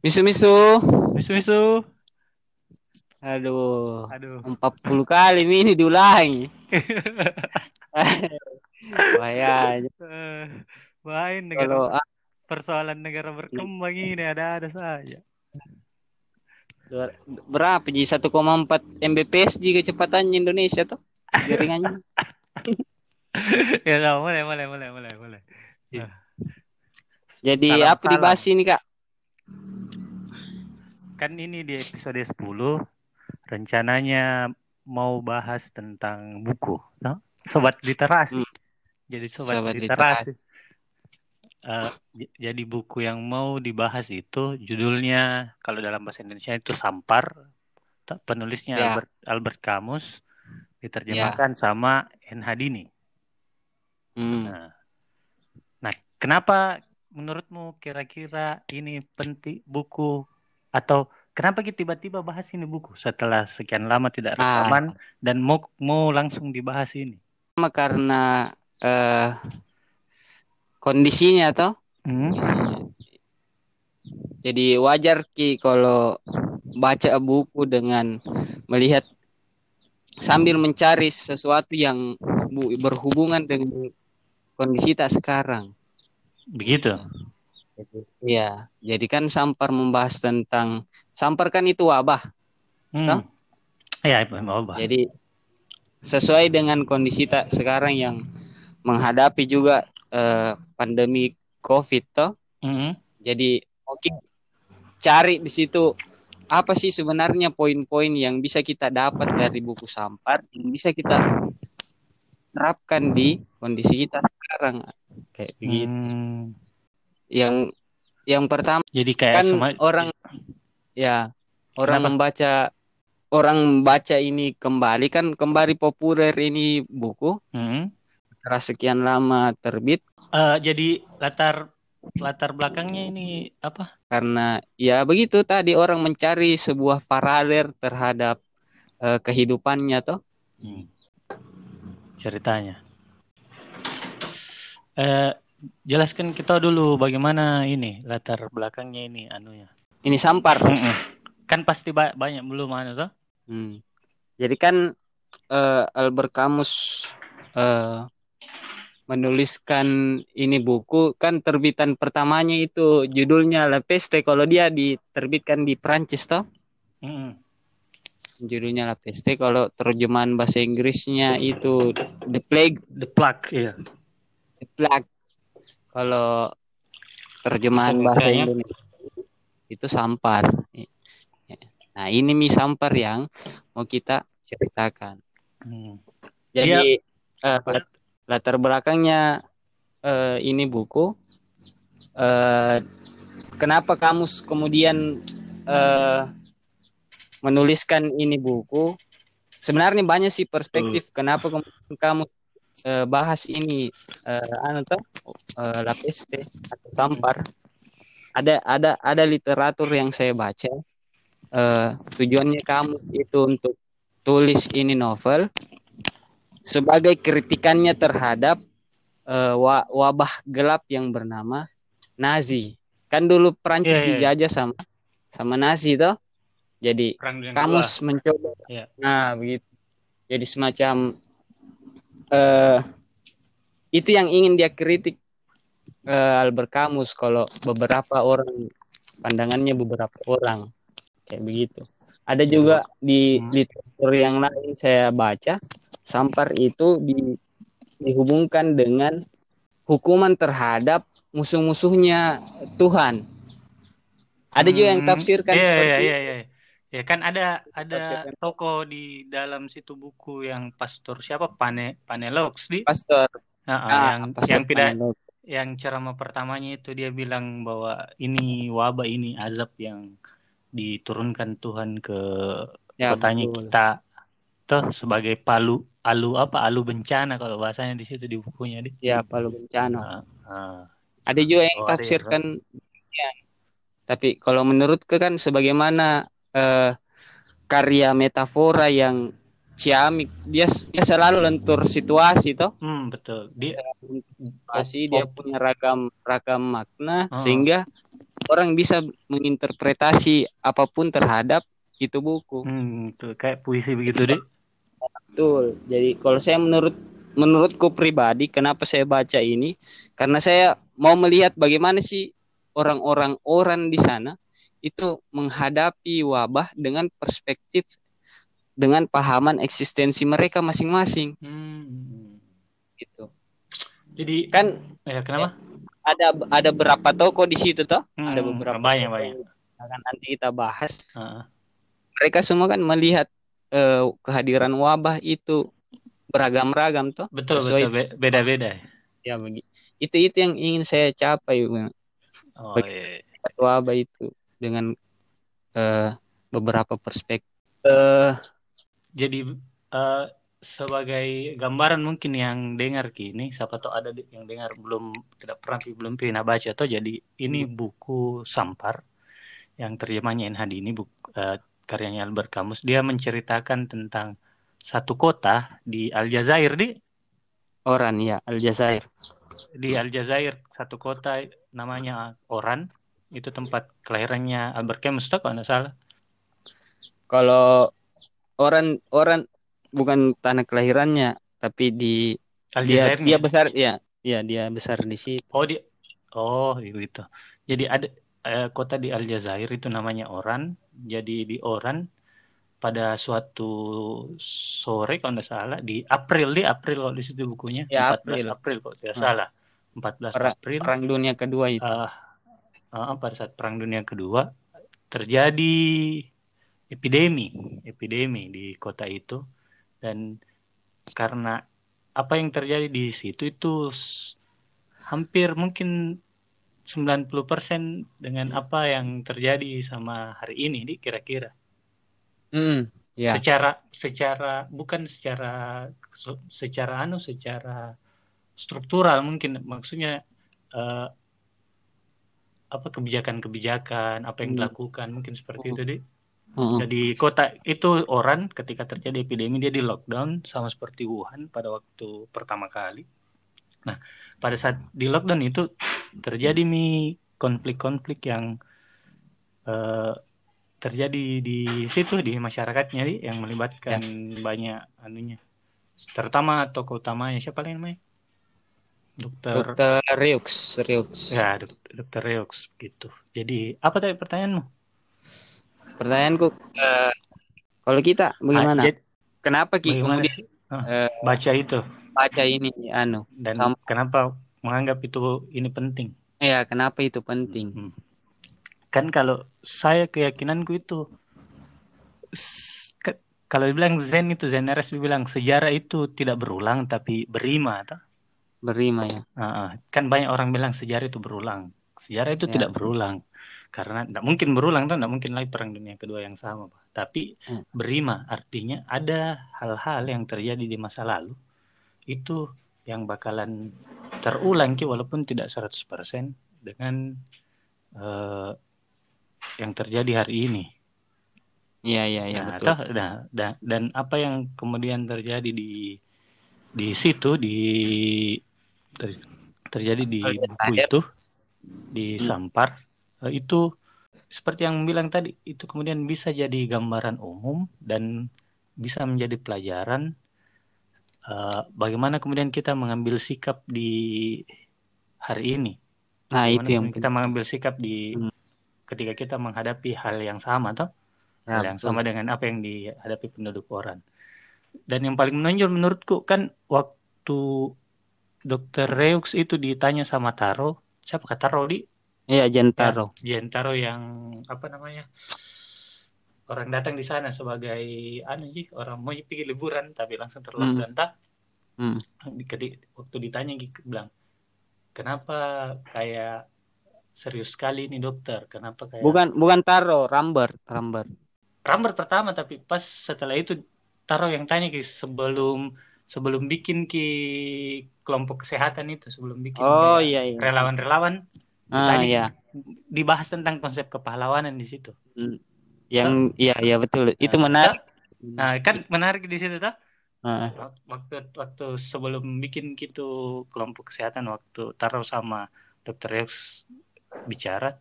Misu-misu. Misu-misu. Aduh. Aduh. 40 kali ini diulangi. Bahayanya. Eh, Main negara Kalau persoalan negara berkembang ini ada-ada saja. berapa ji 1,4 Mbps ji kecepatannya Indonesia tuh jaringannya. ya udah, mulai mulai mulai mulai mulai. Jadi Salam, apa dibahas ini Kak? Kan ini di episode 10 rencananya mau bahas tentang buku, no? Sobat literasi. Hmm. Jadi sobat, Sobat literasi. Eh, j- jadi buku yang mau dibahas itu judulnya kalau dalam bahasa Indonesia itu Sampar. Penulisnya Ya. Albert Albert Camus diterjemahkan sama N. Hadini. Hmm. Nah, nah, kenapa menurutmu kira-kira ini penting buku atau kenapa kita tiba-tiba bahas ini buku setelah sekian lama tidak Ah. rekaman dan mau mau langsung dibahas ini? Karena eh kondisinya toh. Hmm? Kondisinya. Jadi wajar Ki kalau baca buku dengan melihat sambil mencari sesuatu yang bu- berhubungan dengan kondisi kita sekarang. Begitu. Iya, jadi kan Sampar membahas tentang Sampar kan itu wabah. Hmm. Ya, mau bahas. Jadi sesuai dengan kondisi tak sekarang yang menghadapi juga eh, pandemi COVID toh. Hmm. Jadi mungkin cari di situ apa sih sebenarnya poin-poin yang bisa kita dapat dari buku Sampar yang bisa kita terapkan di kondisi kita sekarang kayak begitu. Hmm. Yang yang pertama Jadi kayak kan sema- orang ya orang Kenapa? membaca orang membaca ini kembali kan kembali populer ini buku Hmm. setelah sekian lama terbit Eh, jadi latar latar belakangnya ini apa? karena ya begitu tadi orang mencari sebuah paralel terhadap eh, kehidupannya toh Hmm. Ceritanya. Eh, jelaskan kita dulu bagaimana ini latar belakangnya ini anunya. Ini Sampar Mm-mm. Kan pasti ba- banyak belum anu toh? Hmm. jadi kan eh, Albert Camus eh, menuliskan ini buku kan terbitan pertamanya itu judulnya La Peste kalau dia diterbitkan di Prancis toh Mm-mm. judulnya La Peste kalau terjemahan bahasa Inggrisnya itu The Plague The Plug, iya. The Plague kalau terjemahan bahasa Bahasa Indonesia itu Sampar. Nah ini mi Sampar yang mau kita ceritakan. Hmm. jadi eh, lat- latar belakangnya eh, ini buku eh, kenapa kamus kemudian eh, menuliskan ini buku? Sebenarnya banyak sih perspektif kenapa kemudian kamu bahas ini eh, anu toh eh, La Peste atau Sampar ada ada ada literatur yang saya baca eh, tujuannya kamu itu untuk tulis ini novel sebagai kritikannya terhadap wa- wabah gelap yang bernama Nazi. Kan dulu Prancis Iya, iya. dijajah sama sama Nazi toh. Jadi kamus mencoba. Iya. Nah, begitu. Jadi semacam eh itu yang ingin dia kritik eh, Albert Camus kalau beberapa orang pandangannya beberapa orang kayak begitu. Ada juga di Hmm. literatur yang lain saya baca Sampar itu di, dihubungkan dengan hukuman terhadap musuh-musuhnya Tuhan. Ada juga yang Hmm, tafsirkan iya, seperti iya, itu. iya, iya. Ya kan ada ada Tafsirkan. toko di dalam situ buku yang pastor siapa Pane Panelox di Pastor Ah, ah, ah, yang Pastor yang tidak. Yang ceramah pertamanya itu dia bilang bahwa ini wabah ini azab yang diturunkan Tuhan ke Ya, kotanya betul. kita tuh sebagai palu alu apa alu bencana kalau bahasanya di situ di bukunya di. Ya, Palu Bencana. Ah, ah. Ada juga yang Oh, ada ya, tafsirkan demikian. Tapi kalau menurutku kan sebagaimana eh, karya metafora yang ciamik, dia dia selalu lentur situasi toh. Hmm, betul. Dia Situasi dia punya ragam ragam makna Oh. sehingga orang bisa menginterpretasi apa pun terhadap itu buku. Hmm, tuh kayak puisi begitu deh. Betul. Jadi kalau saya menurut menurutku pribadi kenapa saya baca ini karena saya mau melihat bagaimana sih orang-orang orang di sana itu menghadapi wabah dengan perspektif dengan pahaman eksistensi mereka masing-masing. Hmm. Gitu. Jadi Kan ya kenapa? ada ada berapa toko di situ toh? Hmm, ada beberapa banyak toko banyak. akan nanti kita bahas. Heeh. Mereka semua kan melihat eh, kehadiran wabah itu beragam-ragam toh. betul Sesuai- betul Be- beda-beda. Ya begi. Itu itu yang ingin saya capai. Oh Bagi- iya. wabah itu dengan eh, beberapa perspektif. Eh, Jadi eh, sebagai gambaran mungkin yang dengar kini, siapa tahu ada yang dengar belum tidak pernah belum pernah baca atau jadi ini buku Sampar yang terjemahnya NH ini buku eh, karyanya Albert Camus. Dia menceritakan tentang satu kota di Aljazair di Oran ya Aljazair. di Aljazair satu kota namanya Oran itu tempat kelahirannya Albert Camus tuh kalau salah. Kalau Oran Oran bukan tanah kelahirannya tapi di dia dia besar ya ya dia besar di situ. Oh dia, oh gitu. Jadi ada eh, kota di Aljazair itu namanya Oran. Jadi di Oran pada suatu sore kalau nggak salah di April di April kalau di situ bukunya Ya, 14 April. April kalau tidak Hmm. salah 14 Perang- April Perang Dunia Kedua itu. eh, eh, pada saat Perang Dunia Kedua terjadi epidemi epidemi di kota itu. Dan karena apa yang terjadi di situ itu hampir mungkin 90% dengan apa yang terjadi sama hari ini di kira-kira. Hmm, ya. secara secara bukan secara secara anu secara struktural mungkin. Maksudnya eh, apa kebijakan-kebijakan apa yang Hmm. dilakukan mungkin seperti itu deh Mm-mm. jadi kota itu orang ketika terjadi epidemi dia di lockdown sama seperti Wuhan pada waktu pertama kali. Nah, pada saat di lockdown itu terjadi nih konflik-konflik yang eh, terjadi di situ di masyarakatnya yang melibatkan banyak anunya. Terutama tokoh utamanya siapa lagi namanya? Dokter Dokter Riux, Riux. ya dok- dokter Reox gitu. Jadi apa tadi pertanyaanmu? Pertanyaanku eh, kalau kita bagaimana? Ah, jadi Kenapa Ki bagaimana kemudian? Ah, eh, baca itu baca ini anu? dan Sam- kenapa menganggap itu ini penting Ya, kenapa itu penting? Hmm. kan kalau saya keyakinanku itu ke- kalau dibilang Zen itu Zen RS bilang sejarah itu tidak berulang tapi berima toh? Berima ya. Ah, ah. kan banyak orang bilang sejarah itu berulang sejarah itu Ya. tidak berulang karena tidak mungkin berulang tuh tidak mungkin lagi perang dunia kedua yang sama Pak. tapi Hmm. berima artinya ada hal-hal yang terjadi di masa lalu itu yang bakalan terulang ki walaupun tidak 100% dengan eh, yang terjadi hari ini. Iya, iya, iya Nah, betul. toh, nah, da- dan apa yang kemudian terjadi di di situ di ter- terjadi di buku itu di Hmm. Sampar itu seperti yang bilang tadi itu kemudian bisa jadi gambaran umum dan bisa menjadi pelajaran eh, bagaimana kemudian kita mengambil sikap di hari ini. Nah, Bagaimana itu yang kita mengambil sikap di Hmm. ketika kita menghadapi hal yang sama toh Ya, hal yang betul. sama dengan apa yang dihadapi penduduk orang. Dan yang paling menonjol menurutku kan waktu Dokter Reux itu ditanya sama Taro, siapa kata Taro di Iya, Jentaro. Jentaro yang apa namanya orang datang di sana sebagai anu sih orang mau pergi liburan tapi langsung tak Hmm. Di- waktu ditanya gitu bilang kenapa kayak serius sekali nih dokter kenapa kayak Bukan bukan Taro, Rambert, Rambert. Rambert pertama tapi pas setelah itu taruh yang tanya ki sebelum sebelum bikin ki kelompok kesehatan itu sebelum bikin Oh iya iya. relawan-relawan Ah Tadi- iya. dibahas tentang konsep kepahlawanan di situ. Yang iya iya betul. Itu Nah, menarik. Nah, kan menarik di situ tuh. Ah, Waktu waktu sebelum bikin gitu kelompok kesehatan waktu taruh sama Dokter Rex bicara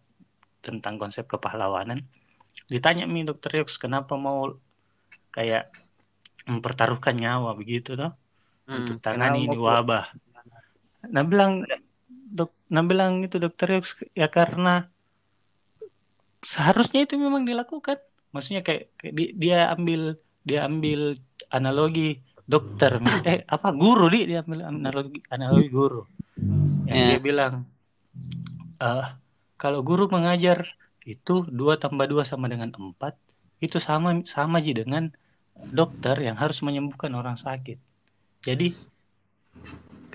tentang konsep kepahlawanan ditanya mi dokter Yux kenapa mau kayak mempertaruhkan nyawa begitu toh hmm, untuk tangani ini wabah nah bilang dok nah bilang itu dokter Yux ya karena seharusnya itu memang dilakukan. Maksudnya kayak, kayak dia ambil dia ambil analogi dokter eh apa guru di dia ambil analogi analogi guru. Yang yeah. dia bilang uh, kalau guru mengajar itu dua tambah dua sama dengan empat itu sama sama aja dengan dokter yang harus menyembuhkan orang sakit. Jadi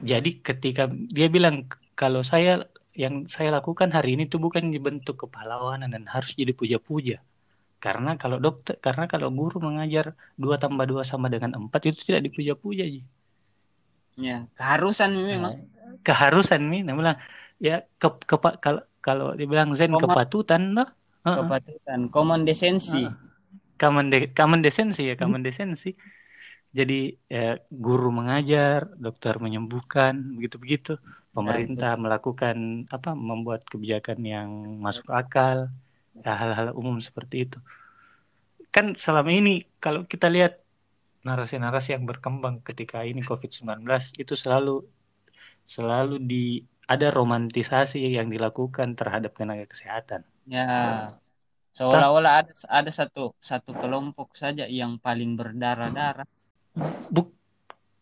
jadi ketika dia bilang kalau saya yang saya lakukan hari ini itu bukan dibentuk kepahlawanan dan harus jadi puja-puja karena kalau dokter, karena kalau guru mengajar dua tambah dua sama dengan empat itu tidak dipuja-puja ji. Ya, keharusan memang. Nah, keharusan nih, nah bilang ya ke, ke kalau kalau dibilang zen Koma, kepatutan loh. Uh, kepatutan, common desensi. Uh, common de, common desensi ya, common desensi. Jadi ya, guru mengajar, dokter menyembuhkan, begitu-begitu. Pemerintah melakukan apa? Membuat kebijakan yang masuk akal ya hal-hal umum seperti itu kan selama ini kalau kita lihat narasi-narasi yang berkembang ketika ini COVID-19 itu selalu selalu di ada romantisasi yang dilakukan terhadap tenaga kesehatan. Ya. Seolah-olah ada ada satu satu kelompok saja yang paling berdarah-darah.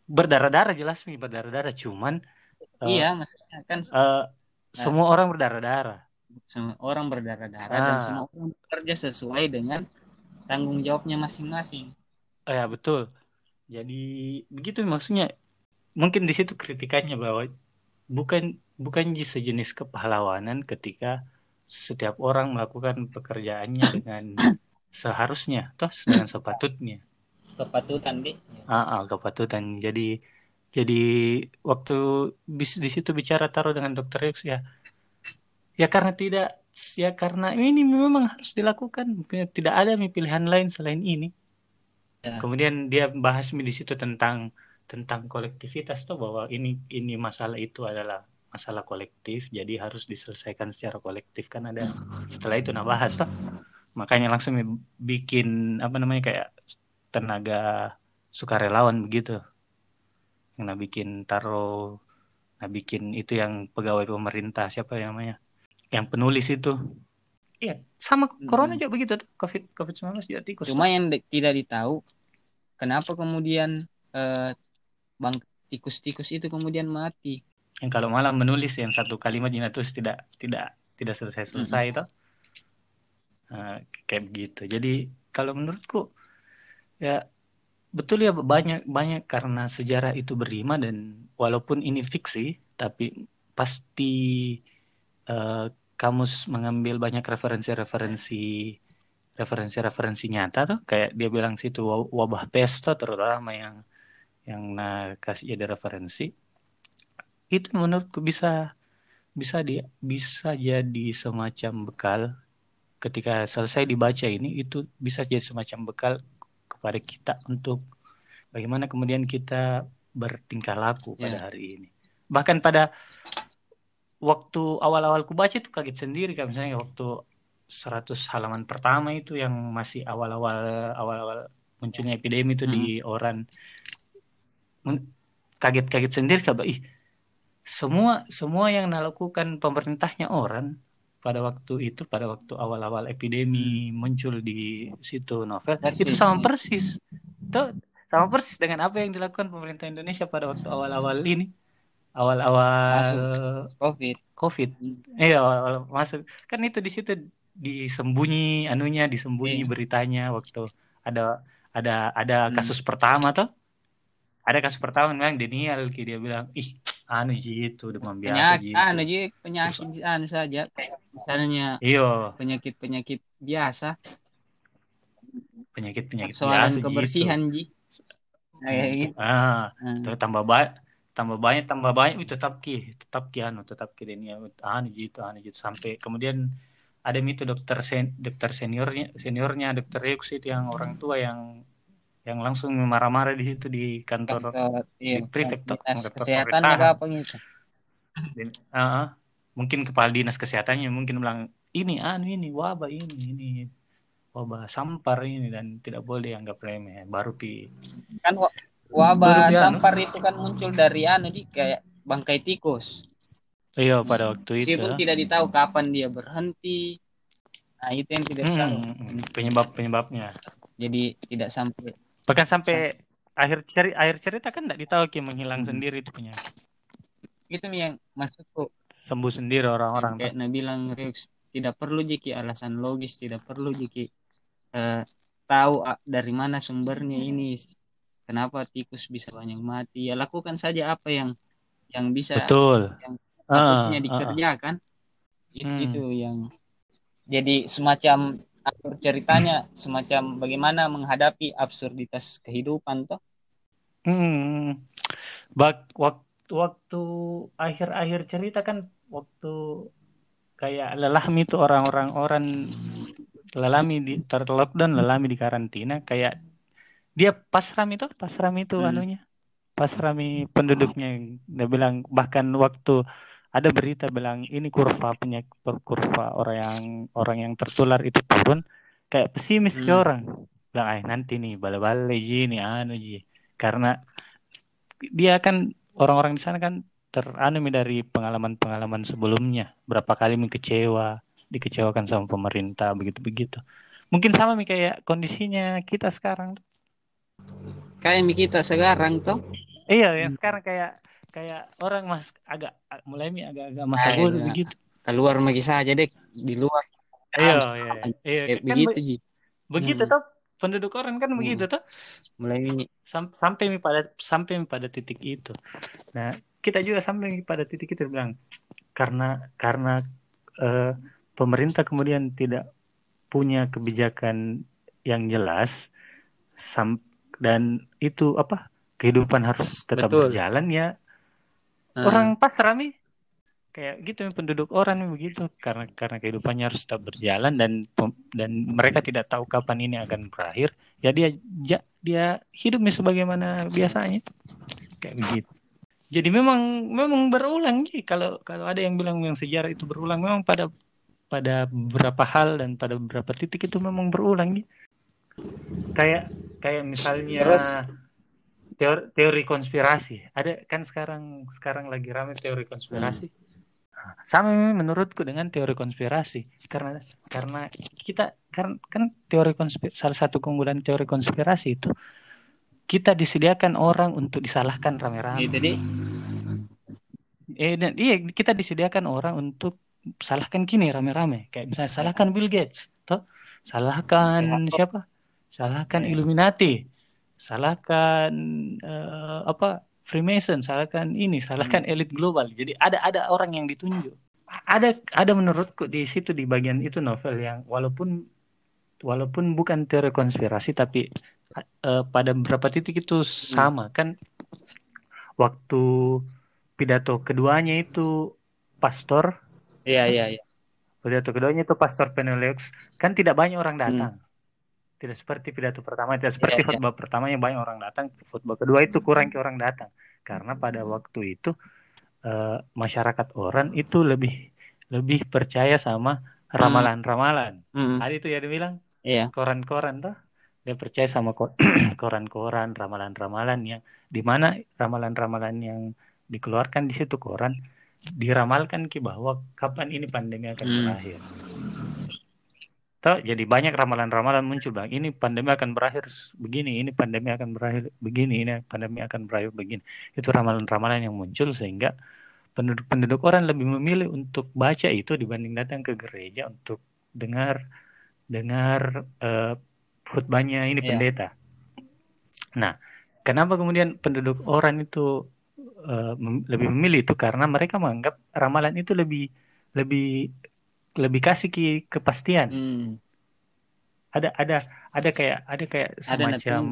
Berdarah-darah jelas nih berdarah-darah cuman Iya, uh, maksudnya kan uh, semua orang berdarah-darah semua orang berdarah-darah ah. dan semua orang bekerja sesuai dengan tanggung jawabnya masing-masing. Oh, ya betul. Jadi begitu maksudnya. Mungkin di situ kritikannya bahwa bukan bukan sejenis kepahlawanan ketika setiap orang melakukan pekerjaannya dengan seharusnya, toh dengan sepatutnya. Kepatutan deh. Ah, ah kepatutan. Jadi jadi waktu di situ bicara taruh dengan dokter Yus ya ya karena tidak ya karena ini memang harus dilakukan. Tidak ada pilihan lain selain ini. Ya. kemudian dia bahas di situ tentang tentang kolektivitas tuh bahwa ini ini masalah itu adalah masalah kolektif jadi harus diselesaikan secara kolektif. Kan ada setelah itu nah bahas tuh. Makanya langsung bikin apa namanya kayak tenaga sukarelawan begitu nah bikin taruh nah bikin itu yang pegawai pemerintah siapa yang namanya? Yang penulis itu. Iya sama corona juga begitu tuh. Covid covid 19 juga tikus cuma yang tidak ditahu kenapa kemudian eh, bang tikus-tikus itu kemudian mati? Yang kalau malah menulis yang satu kalimat yang terus tidak tidak tidak selesai selesai itu uh, kayak begitu. Jadi kalau menurutku ya betul ya banyak banyak. Karena sejarah itu berima dan walaupun ini fiksi tapi pasti uh, kamus mengambil banyak referensi-referensi referensi-referensi nyata tuh. Kayak dia bilang situ wabah pesta terutama yang yang nah kasih jadi referensi. Itu menurutku bisa bisa dia bisa jadi semacam bekal. Ketika selesai dibaca ini itu bisa jadi semacam bekal kepada kita untuk bagaimana kemudian kita bertingkah laku yeah. pada hari ini bahkan pada waktu awal-awal ku baca itu kaget sendiri kan misalnya waktu 100 halaman pertama itu yang masih awal-awal awal-awal munculnya epidemi itu hmm. di orang kaget-kaget sendiri kabar ih semua semua yang dilakukan pemerintahnya orang pada waktu itu pada waktu awal-awal epidemi hmm. muncul di situ novel persis. itu sama persis itu sama persis dengan apa yang dilakukan pemerintah Indonesia pada waktu awal-awal ini awal-awal covid covid hmm. iya awal, masuk kan itu di situ disembunyi anunya disembunyi yeah. beritanya waktu ada ada ada hmm. kasus pertama tuh ada kasus pertama memang Daniel dia bilang ih anu gitu demam biasa penyakit, gitu. anu ji penyakit Terus, anu saja misalnya iyo penyakit penyakit biasa penyakit penyakit biasa kebersihan gitu. ji kayak gitu. ah hmm. tambah banyak tambah banyak tambah banyak itu tetap ki tetap ki anu tetap ki ini anu gitu anu gitu sampai kemudian ada itu dokter sen, dokter seniornya seniornya dokter Rex itu yang orang tua yang yang langsung marah-marah di situ di kantor, kantor iya, di prefektur kesehatan apa gitu? Uh, mungkin kepala dinas kesehatannya mungkin bilang ini anu ini wabah ini ini wabah sampar ini dan tidak boleh dianggap remeh. Baru pi kan wa- wabah sampar itu kan muncul dari anu di kayak bangkai tikus. Iya pada waktu itu. meskipun tidak ditahu kapan dia berhenti. Nah itu yang tidak Hmm, tahu. penyebab penyebabnya jadi tidak sampai bahkan sampai akhir cerita akhir cerita kan tidak ditahu Ki menghilang Hmm. sendiri itu penyakit itu nih yang maksudku sembuh sendiri orang-orang kayak Nah bilang tidak perlu jiki alasan logis tidak perlu jiki eh, tahu ah, dari mana sumbernya ini kenapa tikus bisa banyak mati. Ya lakukan saja apa yang yang bisa betul. yang Ah, patutnya ah, dikerjakan. Itu, Hmm. itu yang jadi semacam alur ceritanya semacam bagaimana menghadapi absurditas kehidupan toh Hmm. Bak waktu waktu akhir-akhir cerita kan waktu kayak lelami itu orang-orang orang lelami di ter lockdown lelami di karantina kayak dia pasram itu pasram itu Hmm. anunya pasrami penduduknya dia bilang bahkan waktu ada berita bilang ini kurva penyakit kurva orang yang orang yang tertular itu turun kayak pesimis ke Hmm. orang. Bilang ay nanti nih bale-bale ji nih anu ji. Karena dia kan orang-orang di sana kan teranumi dari pengalaman-pengalaman sebelumnya. Berapa kali mi kecewa dikecewakan sama pemerintah begitu-begitu. Mungkin sama mi kayak kondisinya kita sekarang. Kayak mi kita sekarang toh iya yang sekarang kayak kayak orang mas agak mulai mi agak-agak masa Ah, bodoh begitu. Keluar lagi saja deh di luar. Iya iya iya. Kan begitu be- ji. begitu Hmm. toh penduduk orang kan Hmm. begitu toh. Mulai ini. Sam- sampai mi pada sampai mi pada titik itu. Nah, kita juga sampai pada titik itu bilang karena karena eh, pemerintah kemudian tidak punya kebijakan yang jelas sam dan itu apa kehidupan harus tetap Betul. berjalan ya Nah, orang pasrah mi. Kayak gitu penduduk orang begitu. Karena karena kehidupannya harus tetap berjalan dan dan mereka tidak tahu kapan ini akan berakhir ya dia ja- dia hidup mi sebagaimana biasanya. Kayak begitu. Jadi memang memang berulang sih kalau kalau ada yang bilang yang sejarah itu berulang memang pada pada beberapa hal dan pada beberapa titik itu memang berulang nih kayak kayak misalnya Terus? Teori, teori konspirasi. Ada kan sekarang sekarang lagi ramai teori konspirasi. Nah, sama menurutku dengan teori konspirasi. Karena karena kita kan kan teori konspirasi salah satu keunggulan teori konspirasi itu kita disediakan orang untuk disalahkan rame-rame. Itu di eh dan iya kita disediakan orang untuk salahkan kini rame-rame. Kayak misalnya salahkan Bill Gates toh? Salahkan Ya, siapa? Salahkan Ya. Illuminati salahkan eh, apa Freemason salahkan ini salahkan elit global. Jadi ada ada orang yang ditunjuk. Ada ada menurutku di situ di bagian itu novel yang walaupun walaupun bukan teori konspirasi tapi eh, pada beberapa titik itu sama. Kan waktu pidato keduanya itu pastor iya iya iya. Pidato keduanya itu pastor Penelux kan tidak banyak orang datang tidak seperti pidato pertama tidak seperti Iya, iya. khutbah pertama yang banyak orang datang. Khutbah kedua itu kurang ke orang datang. Karena pada waktu itu eh, masyarakat orang itu lebih lebih percaya sama ramalan-ramalan. Hmm, ada itu ya dia bilang iya. koran-koran tuh dia percaya sama ko- koran-koran ramalan-ramalan yang di mana ramalan-ramalan yang dikeluarkan di situ koran diramalkan ki bahwa kapan ini pandemi akan Hmm. berakhir. Toh, jadi banyak ramalan-ramalan muncul bang. Ini pandemi akan berakhir begini, ini pandemi akan berakhir begini, ini pandemi akan berakhir begini. Itu ramalan-ramalan yang muncul sehingga penduduk-penduduk orang lebih memilih untuk baca itu dibanding datang ke gereja untuk dengar dengar eh, khutbahnya ini Iya. pendeta. Nah, kenapa kemudian penduduk orang itu eh, mem- lebih memilih itu karena mereka menganggap ramalan itu lebih lebih lebih kasih ki kepastian. Hmm, Ada ada ada kayak ada kayak Ada semacam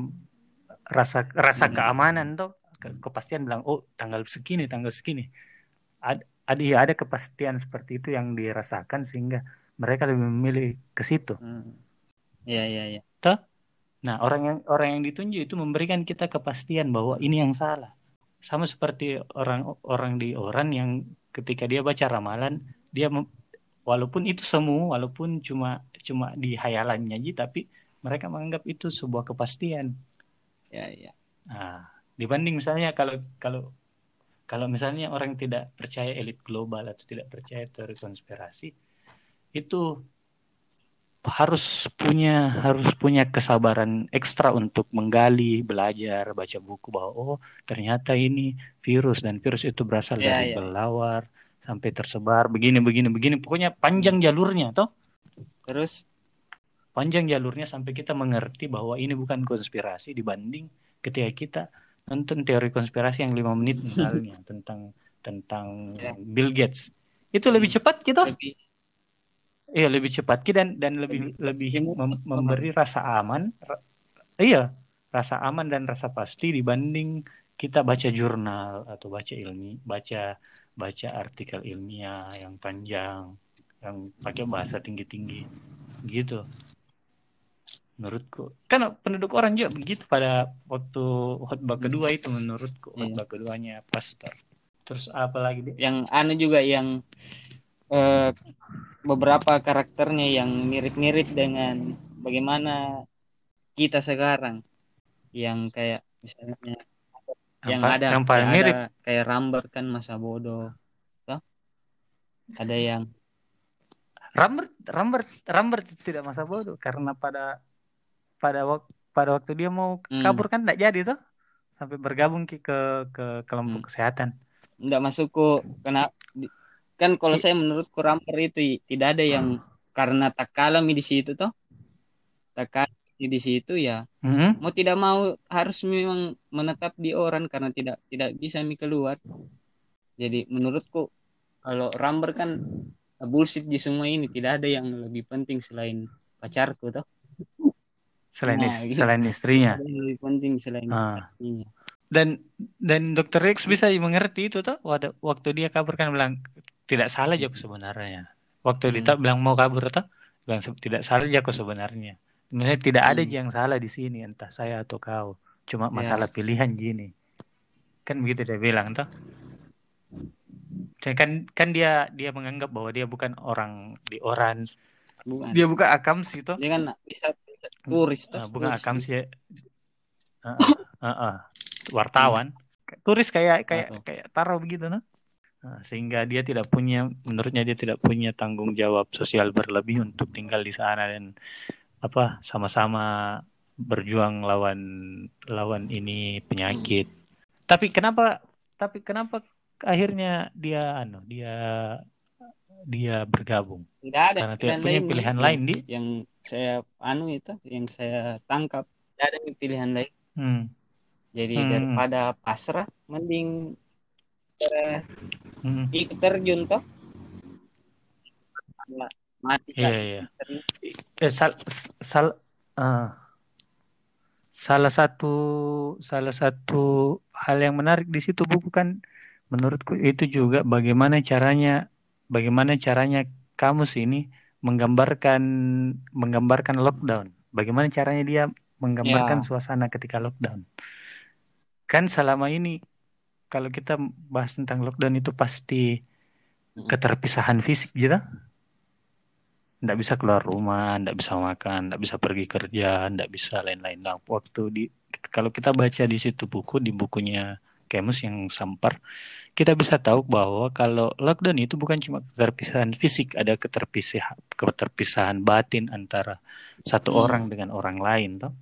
rasa rasa Hmm. keamanan tuh ke- kepastian bilang oh tanggal segini tanggal segini. Ada ada ya ada kepastian seperti itu yang dirasakan sehingga mereka lebih memilih ke situ. hmm. iya iya iya Nah, orang yang orang yang ditunjuk itu memberikan kita kepastian bahwa ini yang salah. Sama seperti orang-orang di orang yang ketika dia baca ramalan, dia walaupun itu semu walaupun cuma cuma di hayalannya aja tapi mereka menganggap itu sebuah kepastian ya ya nah dibanding misalnya kalau kalau kalau misalnya orang tidak percaya elit global atau tidak percaya teori konspirasi itu harus punya harus punya kesabaran ekstra untuk menggali, belajar, baca buku bahwa oh ternyata ini virus dan virus itu berasal Ya, dari ya. kelelawar sampai tersebar begini begini begini. Pokoknya panjang jalurnya toh. Terus? Panjang jalurnya sampai kita mengerti bahwa ini bukan konspirasi dibanding ketika kita nonton teori konspirasi yang lima menit misalnya tentang tentang Ya. Bill Gates. Itu lebih cepat gitu. Lebih. Iya lebih cepat Ki, dan dan lebih lebih Lebih mem- memberi rasa aman. Ra- iya, rasa aman dan rasa pasti dibanding kita baca jurnal atau baca ilmi, baca baca artikel ilmiah yang panjang, yang pakai bahasa tinggi-tinggi, gitu. Menurutku, kan penduduk orang juga begitu pada waktu khutbah kedua itu menurutku Iya. khutbah keduanya pastor. Terus apa lagi yang anu juga yang eh, beberapa karakternya yang mirip-mirip dengan bagaimana kita sekarang yang kayak misalnya yang Apa? ada yang paling yang mirip. ada kayak Rambert kan masa bodoh Toh? ada yang Rambert, Rambert, Rambert tidak masa bodoh karena pada pada waktu pada waktu dia mau Hmm. kabur kan tidak jadi tuh sampai bergabung ke ke, ke kelompok Hmm. kesehatan. nggak masukku kenapa kan kalau I- saya menurutku Rambert itu tidak ada yang karena tak kalah di situ toh tak kalah di situ ya Mhm. mau tidak mau harus memang menetap di orang karena tidak tidak bisa mi keluar jadi menurutku kalau Rambert kan bullshit di semua ini tidak ada yang lebih penting selain pacarku toh Selain Nah, is- gitu. selain istrinya. lebih penting selain Ah. istrinya Dan dan Dr. Rex bisa mengerti itu tuh waktu, waktu dia kabur kan bilang tidak salah Joko sebenarnya. Waktu Hmm. Dita bilang mau kabur tuh bilang "Se- tidak salah Joko sebenarnya. Sebenarnya tidak ada Hmm. yang salah di sini entah saya atau kau. Cuma Ya. masalah pilihan gini. Kan begitu dia bilang. Dan kan kan dia dia menganggap bahwa dia bukan orang di Oran. bukan Dia bukan akam sih tuh. dia kan bisa turis toh Ah, bukan turis. akam sih. Ah, ah, ah, ah. wartawan. Turis kayak kayak Tahu. kayak taruh begitu nah. Nah, sehingga dia tidak punya menurutnya dia tidak punya tanggung jawab sosial berlebih untuk tinggal di sana dan apa sama-sama berjuang lawan lawan ini penyakit. Tapi kenapa tapi kenapa akhirnya dia anu dia dia bergabung tidak ada karena tidak punya Mi. pilihan yang, lain di yang saya anu itu yang saya tangkap tidak ada pilihan lain hmm. jadi Hmm. daripada pasrah mending eh, Hmm. ikut terjun toh mati Iya, kan iya. Eh, sal, sal, eh, salah satu salah satu hal yang menarik di situ buku kan menurutku itu juga bagaimana caranya bagaimana caranya kamus ini menggambarkan menggambarkan lockdown. Bagaimana caranya dia menggambarkan Ya. suasana ketika lockdown. Kan selama ini kalau kita bahas tentang lockdown itu pasti keterpisahan fisik gitu nggak bisa keluar rumah, nggak bisa makan, nggak bisa pergi kerja, nggak bisa lain-lain. Nah, waktu di kalau kita baca di situ buku di bukunya Kemus yang Sampar, kita bisa tahu bahwa kalau lockdown itu bukan cuma keterpisahan fisik, ada keterpisahan keterpisahan batin antara satu Hmm. orang dengan orang lain, toh.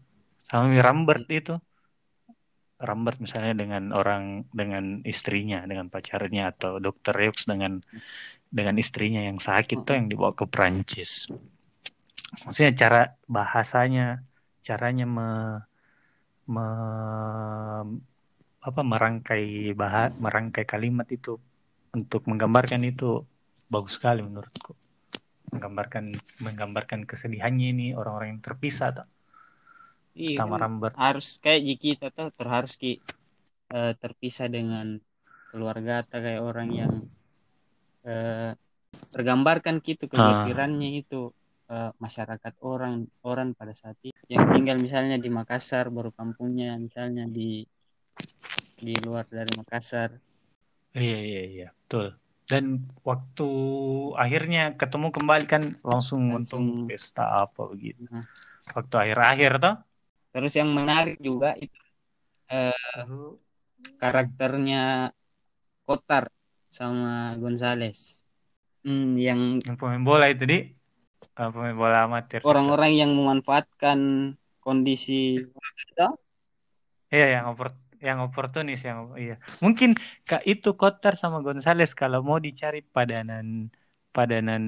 Sama Rambert itu. Rambert misalnya dengan orang dengan istrinya, dengan pacarnya atau dokter Rex dengan dengan istrinya yang sakit tuh yang dibawa ke Prancis. Maksudnya cara bahasanya, caranya me, me- apa merangkai bahas merangkai kalimat itu untuk menggambarkan itu bagus sekali menurutku. Menggambarkan menggambarkan kesedihannya ini orang-orang yang terpisah tuh. iya Sama kan Rambert. harus kayak jika kita tuh ter- harus ki eh, terpisah dengan keluarga atau kayak orang yang eh, tergambarkan gitu kekhawatirannya itu eh, masyarakat orang orang pada saat itu yang tinggal misalnya di Makassar baru kampungnya misalnya di di luar dari Makassar Iya iya iya betul. dan waktu akhirnya ketemu kembali kan langsung, Langsung. pesta apa begitu Nah. waktu akhir-akhir toh Terus yang menarik juga itu karakternya Kotar sama Gonzales. Hmm, yang yang pemain bola itu di. Ah, pemain bola amatir. Orang-orang yang memanfaatkan kondisi iya yang opor yang oportunis yang iya. Mungkin kak itu Kotar sama Gonzales kalau mau dicari padanan padanan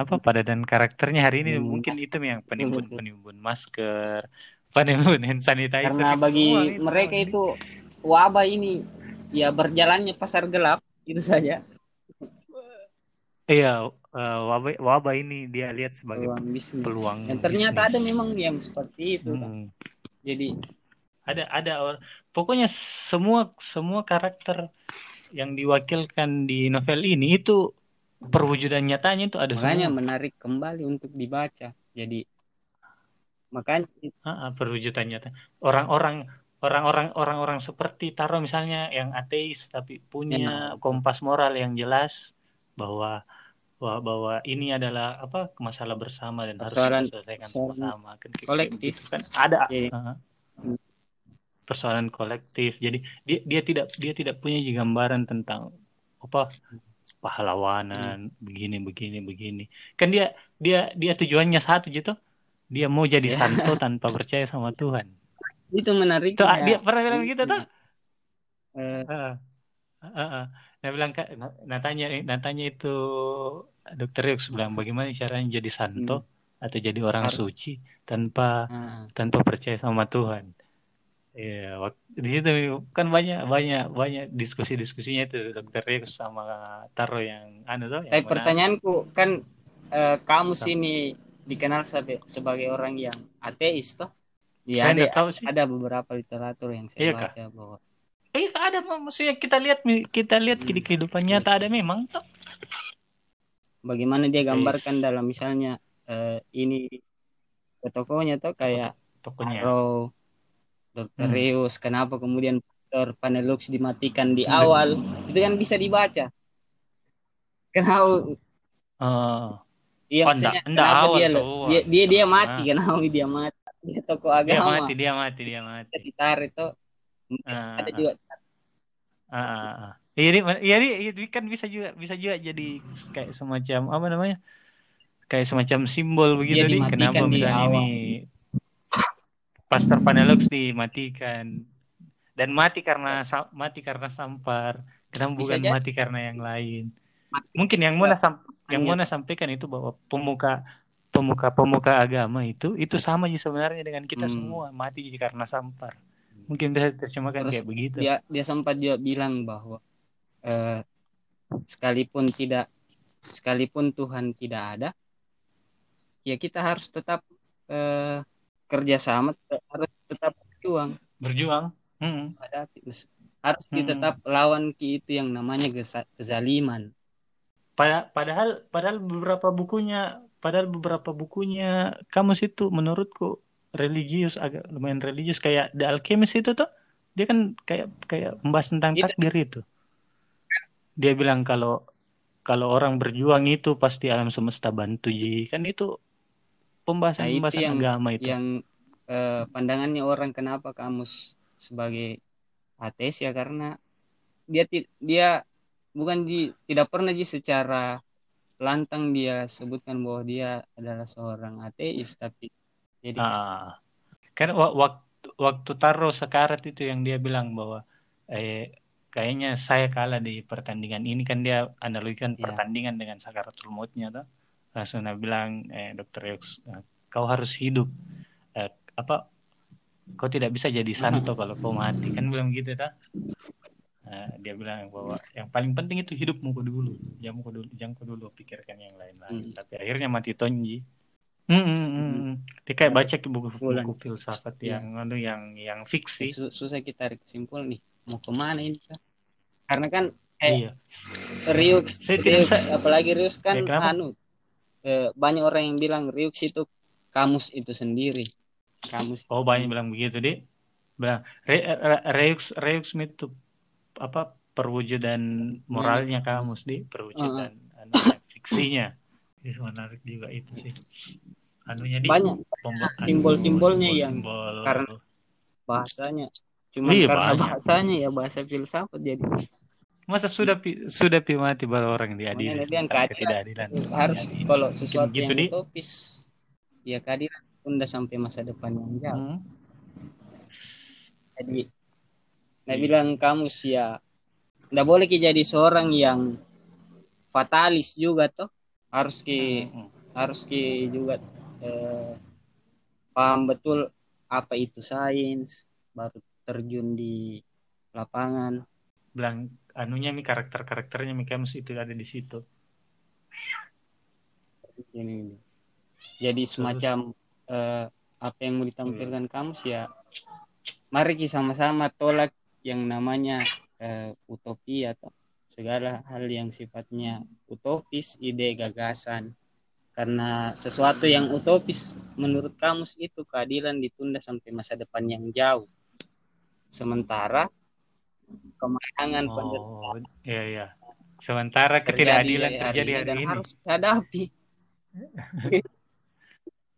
apa padanan karakternya hari ini Hmm, mungkin masker. itu yang penimbun penimbun masker penimbun hand sanitizer. Karena bagi mereka itu wabah ini ya berjalannya pasar gelap itu saja iya eh, wabah wabah ini dia lihat sebagai peluang bisnis. peluang Dan ternyata bisnis. ada memang yang seperti itu. Hmm. Jadi ada ada pokoknya semua semua karakter yang diwakilkan di novel ini itu perwujudan nyatanya itu ada makanya semua menarik kembali untuk dibaca. Jadi makanya Ah, ah, perwujudan nyata orang-orang orang-orang orang-orang seperti Taro misalnya yang ateis tapi punya Ya. kompas moral yang jelas bahwa bahwa, bahwa ini adalah apa masalah bersama dan harus Persoalan- kita selesaikan persoalan sama-sama. Kan kayak kolektif. gitu kan ada. Ah. persoalan kolektif. Jadi dia dia tidak dia tidak punya gambaran tentang apa pahlawanan begini begini begini. Kan dia dia dia tujuannya satu gitu. Dia mau jadi Ya. santo tanpa percaya sama Tuhan itu menarik. Tuh, ah, dia pernah bilang gitu tuh. Eh, Heeh. Heeh. Dia bilang kak, na- natanya natanya itu dokter Yux bilang bagaimana caranya jadi santo atau jadi orang Harus. suci tanpa ah, tanpa percaya sama Tuhan. Iya, di situ kan banyak banyak banyak diskusi-diskusinya itu dokter Yux sama Taro yang anu tuh. Tapi yang pertanyaanku kan eh, kamu sini dikenal sebagai orang yang ateis toh? Saya Ya, ada, tahu sih. ada beberapa literatur yang saya Iya, baca bahwa Eh ada maksudnya kita lihat kita lihat di kehidupan nyata ada memang tuh. bagaimana dia gambarkan Yes. dalam misalnya eh, ini tokonya tuh kayak Tokonya. Arrow, Dr. Hmm. Reus, kenapa kemudian Pastor Panelux dimatikan di awal, itu kan bisa dibaca. Kenapa? Eh, Iya Oh, maksudnya enggak- enggak kenapa awal dia, tuh. dia dia dia Ah. mati, kenapa dia mati? Dia tokoh dia agama. mati, dia mati, dia mati. Ditarik itu Ah, ada ah. juga ah. Iya, ini, iya, ini, ini kan bisa juga bisa juga jadi kayak semacam apa namanya? Kayak semacam simbol begitu Dia nih. Kenapa di misalnya ini Pastor Panelux dimatikan dan mati karena mati karena sampar. Kenapa Bisa bukan jadi. mati karena yang lain? Mati Mungkin yang sam- yang hanya- Mona sampaikan itu bahwa pemuka pemuka pemuka agama itu itu sama sih sebenarnya dengan kita Hmm. semua mati karena sampar. Mungkin bisa diterjemahkan Terus kayak begitu. dia dia sempat juga bilang bahwa eh, sekalipun tidak sekalipun Tuhan tidak ada, ya kita harus tetap eh, kerjasama, harus tetap berjuang. Berjuang. Hmm. harus Hmm. tetap lawan itu yang namanya kezaliman Pada- padahal padahal beberapa bukunya padahal beberapa bukunya kamus itu menurutku religius agak lumayan religius. Kayak The Alchemist itu tuh dia kan kayak kayak membahas tentang Itu- takdir itu. Dia bilang kalau kalau orang berjuang itu pasti alam semesta bantu ji kan itu pembahasan Nah, itu pembahasan yang- agama itu. yang eh, pandangannya orang kenapa kamu s- sebagai ateis ya karena dia dia bukan di tidak pernah di secara lantang dia sebutkan bahwa dia adalah seorang ateis tapi jadi Ah, kan wa- waktu waktu taruh sekarat itu yang dia bilang bahwa eh kayaknya saya kalah di pertandingan ini kan dia analogikan Ya. pertandingan dengan sakaratul mautnya tuh. Langsung dia bilang eh dokter Yux, eh, kau harus hidup. Eh, apa kau tidak bisa jadi santo kalau kau mati kan bilang gitu ta. Nah, dia bilang bahwa yang paling penting itu hidupmu kau dulu, jangan kau dulu, jangan kau dulu pikirkan yang lain-lain. Hmm. Tapi akhirnya mati Tonji. Hmm, hmm, hmm, hmm. Dia kayak baca ke buku buku filsafat Iya. yang anu yang yang fiksi. su- susah kita tarik kesimpulan nih mau ke mana ini karena kan eh, Iya. Ryux, bisa- apalagi Ryux kan Ya, kenapa? anu eh, banyak orang yang bilang Ryux itu kamus itu sendiri kamus Oh banyak bilang begitu deh. Bilang Reux Reux Smith itu apa perwujudan moralnya kamus di perwujudan anu, fiksinya. Ih, menarik juga itu sih. Anunya di banyak pembukaan simbol-simbolnya simbol- yang simbol. karena- bahasanya. Cuma Iya, karena banyak. bahasanya ya bahasa filsafat jadi. Masa sudah pi, sudah pi mati baru orang diadili yang ketidakadilan. Harus Diadili. kalau sesuatu gitu, yang Di. utopis ya keadilan. Tunda sampai masa depan yang jauh Hmm. jadi nah bilang kamu sih ya nggak boleh ki jadi seorang yang fatalis juga toh. Harus ki Hmm. harus ki juga eh, paham betul apa itu sains baru terjun di lapangan. Bilang anunya mi karakter karakternya mi kamus itu ada di situ. Ini jadi semacam eh, apa yang mau ditampilkan kamu sih ya mari kita sama-sama tolak yang namanya eh, utopia atau segala hal yang sifatnya utopis ide gagasan. Karena sesuatu yang utopis menurut kamus itu keadilan ditunda sampai masa depan yang jauh. Sementara kematangan oh iya iya. Sementara terjadi ketidakadilan hari terjadi ini hari dan ini. harus dihadapi.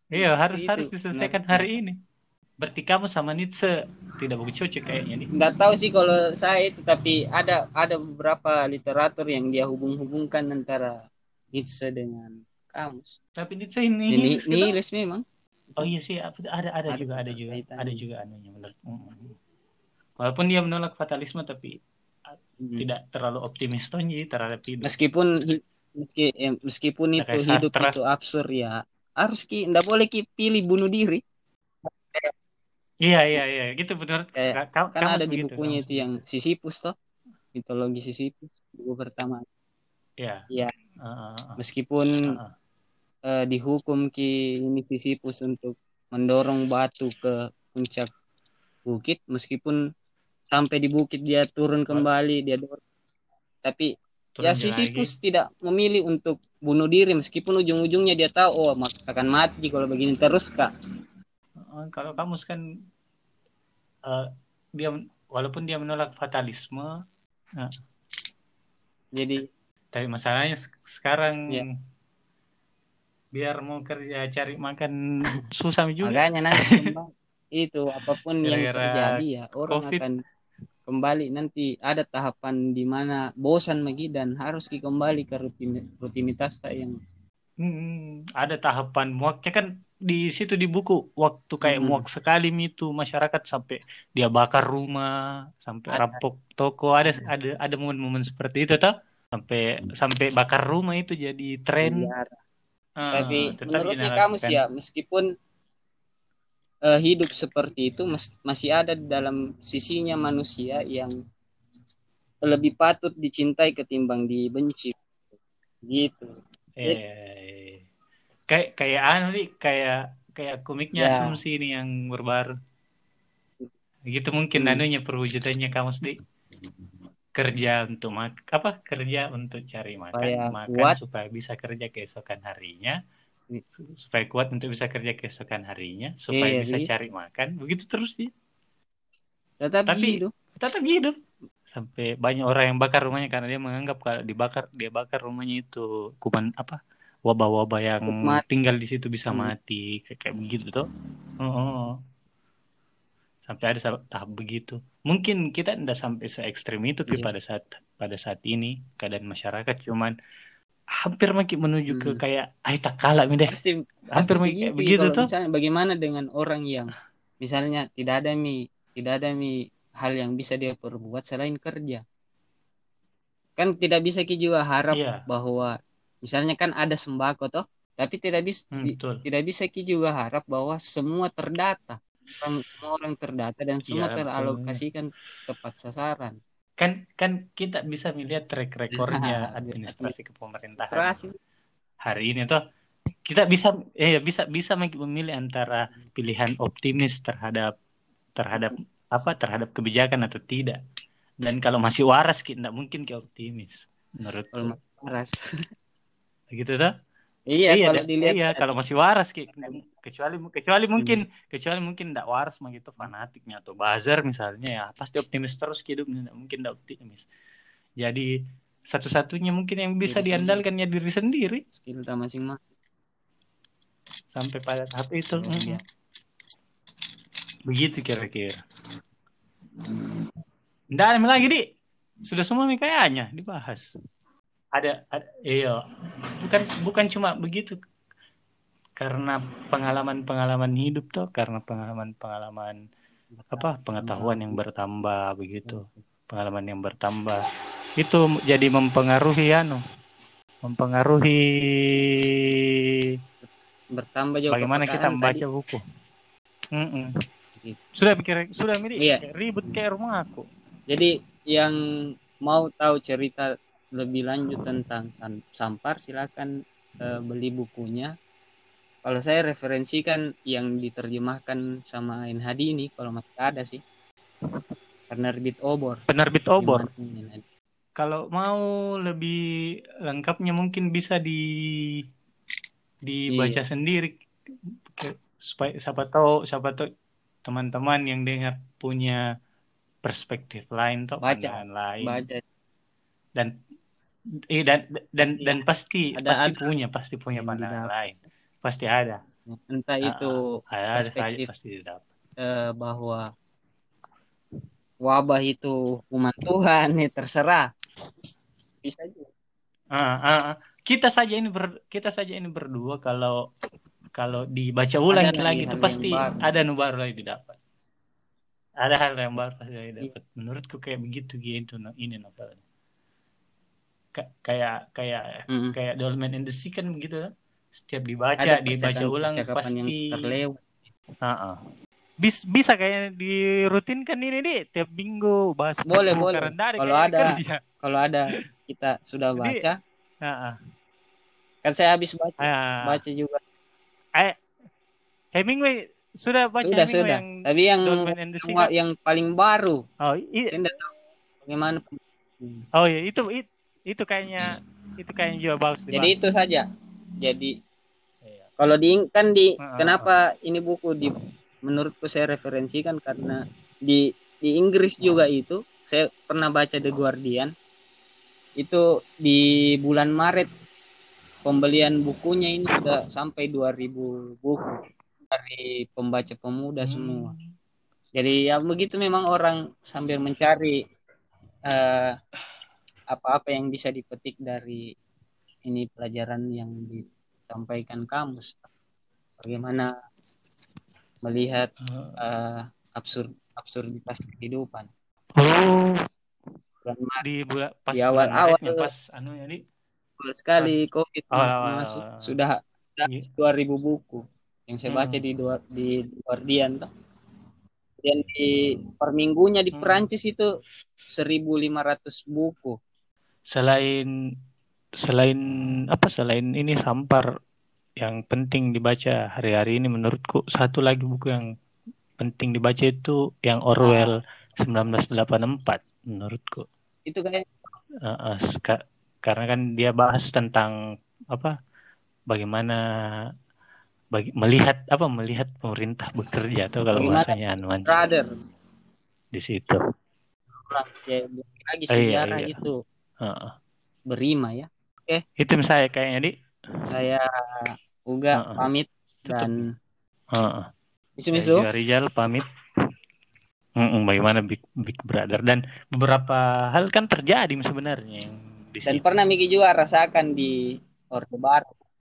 Iya harus Itu, harus diselesaikan hari ini berarti kamu sama Nietzsche tidak begitu cocok kayaknya nih nggak tahu sih kalau saya itu tapi ada ada beberapa literatur yang dia hubung-hubungkan antara Nietzsche dengan kamus. tapi Nietzsche ini Ini nihilis memang. oh iya sih ada ada, Ada juga ada juga kaitannya. ada juga anunya walaupun dia menolak fatalisme tapi Hmm. tidak terlalu optimis tuh terhadap hidup Meskipun meski, eh, meskipun itu hidup itu absurd ya harus ki nggak boleh ki pilih bunuh diri. Iya iya iya gitu benar Kayak- Ka- Kan ada di bukunya itu yang Sisyphus toh. Mitologi Sisyphus buku pertama. Iya. Iya. Heeh, heeh, Meskipun heeh. eh, dihukum ki ini Sisyphus untuk mendorong batu ke puncak bukit meskipun sampai di bukit dia turun kembali dia dorong tapi Turun ya. Sisyphus tidak memilih untuk bunuh diri meskipun ujung-ujungnya dia tahu oh akan mati kalau begini terus kak kalau kamus kan eh, dia walaupun dia menolak fatalisme jadi tapi masalahnya sek- sekarang Iya. biar mau kerja cari makan susah juga makanya nanti itu apa pun yang terjadi ya orang COVID. akan kembali nanti ada tahapan di mana bosan lagi dan harus kembali ke rutin, rutinitas tak yang Hmm, ada tahapan muaknya kan di situ di buku. Waktu kayak Hmm. muak sekali itu masyarakat sampai dia bakar rumah sampai Ada. rampok toko. Ada ada. ada momen-momen seperti itu toh. Sampai sampai bakar rumah itu jadi tren. Ah, tapi menurutnya kamu sih ya meskipun eh, hidup seperti itu mes- masih ada di dalam sisinya manusia yang lebih patut dicintai ketimbang dibenci. Gitu. Eh, kayak kayak anu nih, kayak kayak komiknya Ya. asumsi ini yang berbaru. Gitu mungkin Hmm. anunya perwujudannya kamu sih kerja untuk mak apa kerja untuk cari makan Supaya makan kuat. supaya bisa kerja keesokan harinya Hmm. supaya kuat untuk bisa kerja keesokan harinya supaya Iya, bisa gitu. cari makan begitu terus sih tetap Tapi- hidup tetap hidup sampai banyak orang yang bakar rumahnya karena dia menganggap kalau dibakar dia bakar rumahnya itu kuman apa wabah-wabah yang Mati. tinggal di situ bisa Hmm. mati kayak, kayak begitu tuh Oh, oh, oh. sampai ada tahap begitu mungkin kita tidak sampai se ekstrim itu Iya. pada saat pada saat ini keadaan masyarakat cuman hampir makin menuju ke Hmm. kayak ayo tak kalah deh pasti hampir pasti makin kayak begitu, begitu tuh misalnya bagaimana dengan orang yang misalnya tidak ada mi tidak ada mi hal yang bisa dia perbuat selain kerja kan tidak bisa ki juga harap iya bahwa misalnya kan ada sembako toh tapi tidak bisa hmm, betul. tidak bisa ki juga harap bahwa semua terdata. Orang semua orang terdata dan semua Iya, betul. teralokasikan tepat sasaran. Kan kan kita bisa melihat track recordnya Iya. administrasi kepemerintahan hari ini tuh kita bisa eh bisa bisa memilih antara pilihan optimis terhadap terhadap apa terhadap kebijakan atau tidak. Dan kalau masih waras kita tidak mungkin ke optimis menurut kalau masih waras gitu tuh iya, iya kalau dilihat iya kalau masih waras Ki. kecuali kecuali mungkin kecuali mungkin tidak waras mah gitu fanatiknya atau bazar misalnya ya pasti optimis terus hidupnya tidak mungkin tidak optimis. Jadi satu-satunya mungkin yang bisa Diri diandalkan ya diri sendiri. Skill masing-masing. Sampai pada tahap itu Iya. Mm. begitu kira-kira. Nggak ada lagi di. Sudah semua nih kayaknya dibahas ada, ada iya bukan bukan cuma begitu karena pengalaman-pengalaman hidup tuh karena pengalaman-pengalaman apa pengetahuan yang bertambah begitu pengalaman yang bertambah itu jadi mempengaruhi anu mempengaruhi bertambah juga bagaimana kita membaca tadi. buku Mm-mm. Gitu. sudah pikir sudah mirip Iya. ribut kayak rumah aku Jadi yang mau tahu cerita lebih lanjut tentang Sampar silakan eh, beli bukunya. Kalau saya referensikan yang diterjemahkan sama NHD ini kalau masih ada sih. Penerbit Obor. penerbit obor kalau mau lebih lengkapnya mungkin bisa di dibaca Iya. sendiri supaya siapa tahu siapa tahu teman-teman yang dengar punya perspektif lain atau Baca. pandangan lain Baca dan eh, dan dan Pasti dan pasti Ada- pasti ada punya pasti punya yang pandangan didapat. lain pasti ada entah Ah, itu ada saja perspektif pasti didapat eh, bahwa wabah itu hukuman Tuhan ya terserah. Bisa juga. Ah, ah, ah. kita saja ini ber, kita saja ini berdua kalau kalau dibaca ulang Ada lagi itu pasti ada nu baru lagi didapat ada hal yang baru pasti Iya. dapat menurutku kayak begitu gitu no, ini novelnya kayak kayak Mm-mm. kayak Dolmen in the Sea kan kan? setiap dibaca Ada dibaca ulang pasti yang terlewat. Ah. Bis, bisa kayaknya dirutinkan ini di tiap minggu bahas Boleh, boleh. Kalau kayak ada- kerja. Kalau ada kita sudah Jadi, baca, Ah, ah. kan saya habis baca, Ah. baca juga. Eh, Hemingway sudah baca sudah Hemingway sudah. yang Tapi yang semua kan? yang paling baru, Oh, i- saya tidak tahu bagaimana. Oh ya itu it- itu kayaknya itu kayaknya juga bagus Jadi dibahas. itu saja. Jadi Iya. kalau di kan di ah, kenapa ini buku di menurutku saya referensikan karena di di Inggris juga itu saya pernah baca The Guardian itu di bulan Maret pembelian bukunya ini sudah sampai 2000 buku dari pembaca pemuda semua. Hmm. Jadi ya begitu memang orang sambil mencari eh, apa-apa yang bisa dipetik dari ini pelajaran yang disampaikan kamus. Bagaimana melihat eh, absurd absurditas kehidupan. Oh, Bulan Maret di bulan pas Di bulan awal-awal. Maretnya, pas anu jadi betul sekali COVID awal-awal. masuk sudah sudah Iya. 2000 buku yang saya baca Hmm. di dua di Guardian toh. Dan di per minggunya di Hmm. Perancis itu 1500 buku. Selain selain apa selain ini sampar yang penting dibaca hari-hari ini menurutku satu lagi buku yang penting dibaca itu yang Orwell 1984 menurutku. Itu kayak Uh, uh, karena kan dia bahas tentang apa bagaimana bagi, melihat apa melihat pemerintah bekerja atau kalau Bagaimana bahasanya brother. Di situ. Ya, lagi Oh, iya, sejarah iya. itu Uh, uh. berima ya. itu saya kayaknya di Saya Uga Heeh. pamit dan uh, uh. misu Saya Rizal pamit. Mm-mm, bagaimana Big, Big Brother dan beberapa hal kan terjadi sebenarnya yang di Dan situ. pernah Miki juga rasakan di Orde Baru.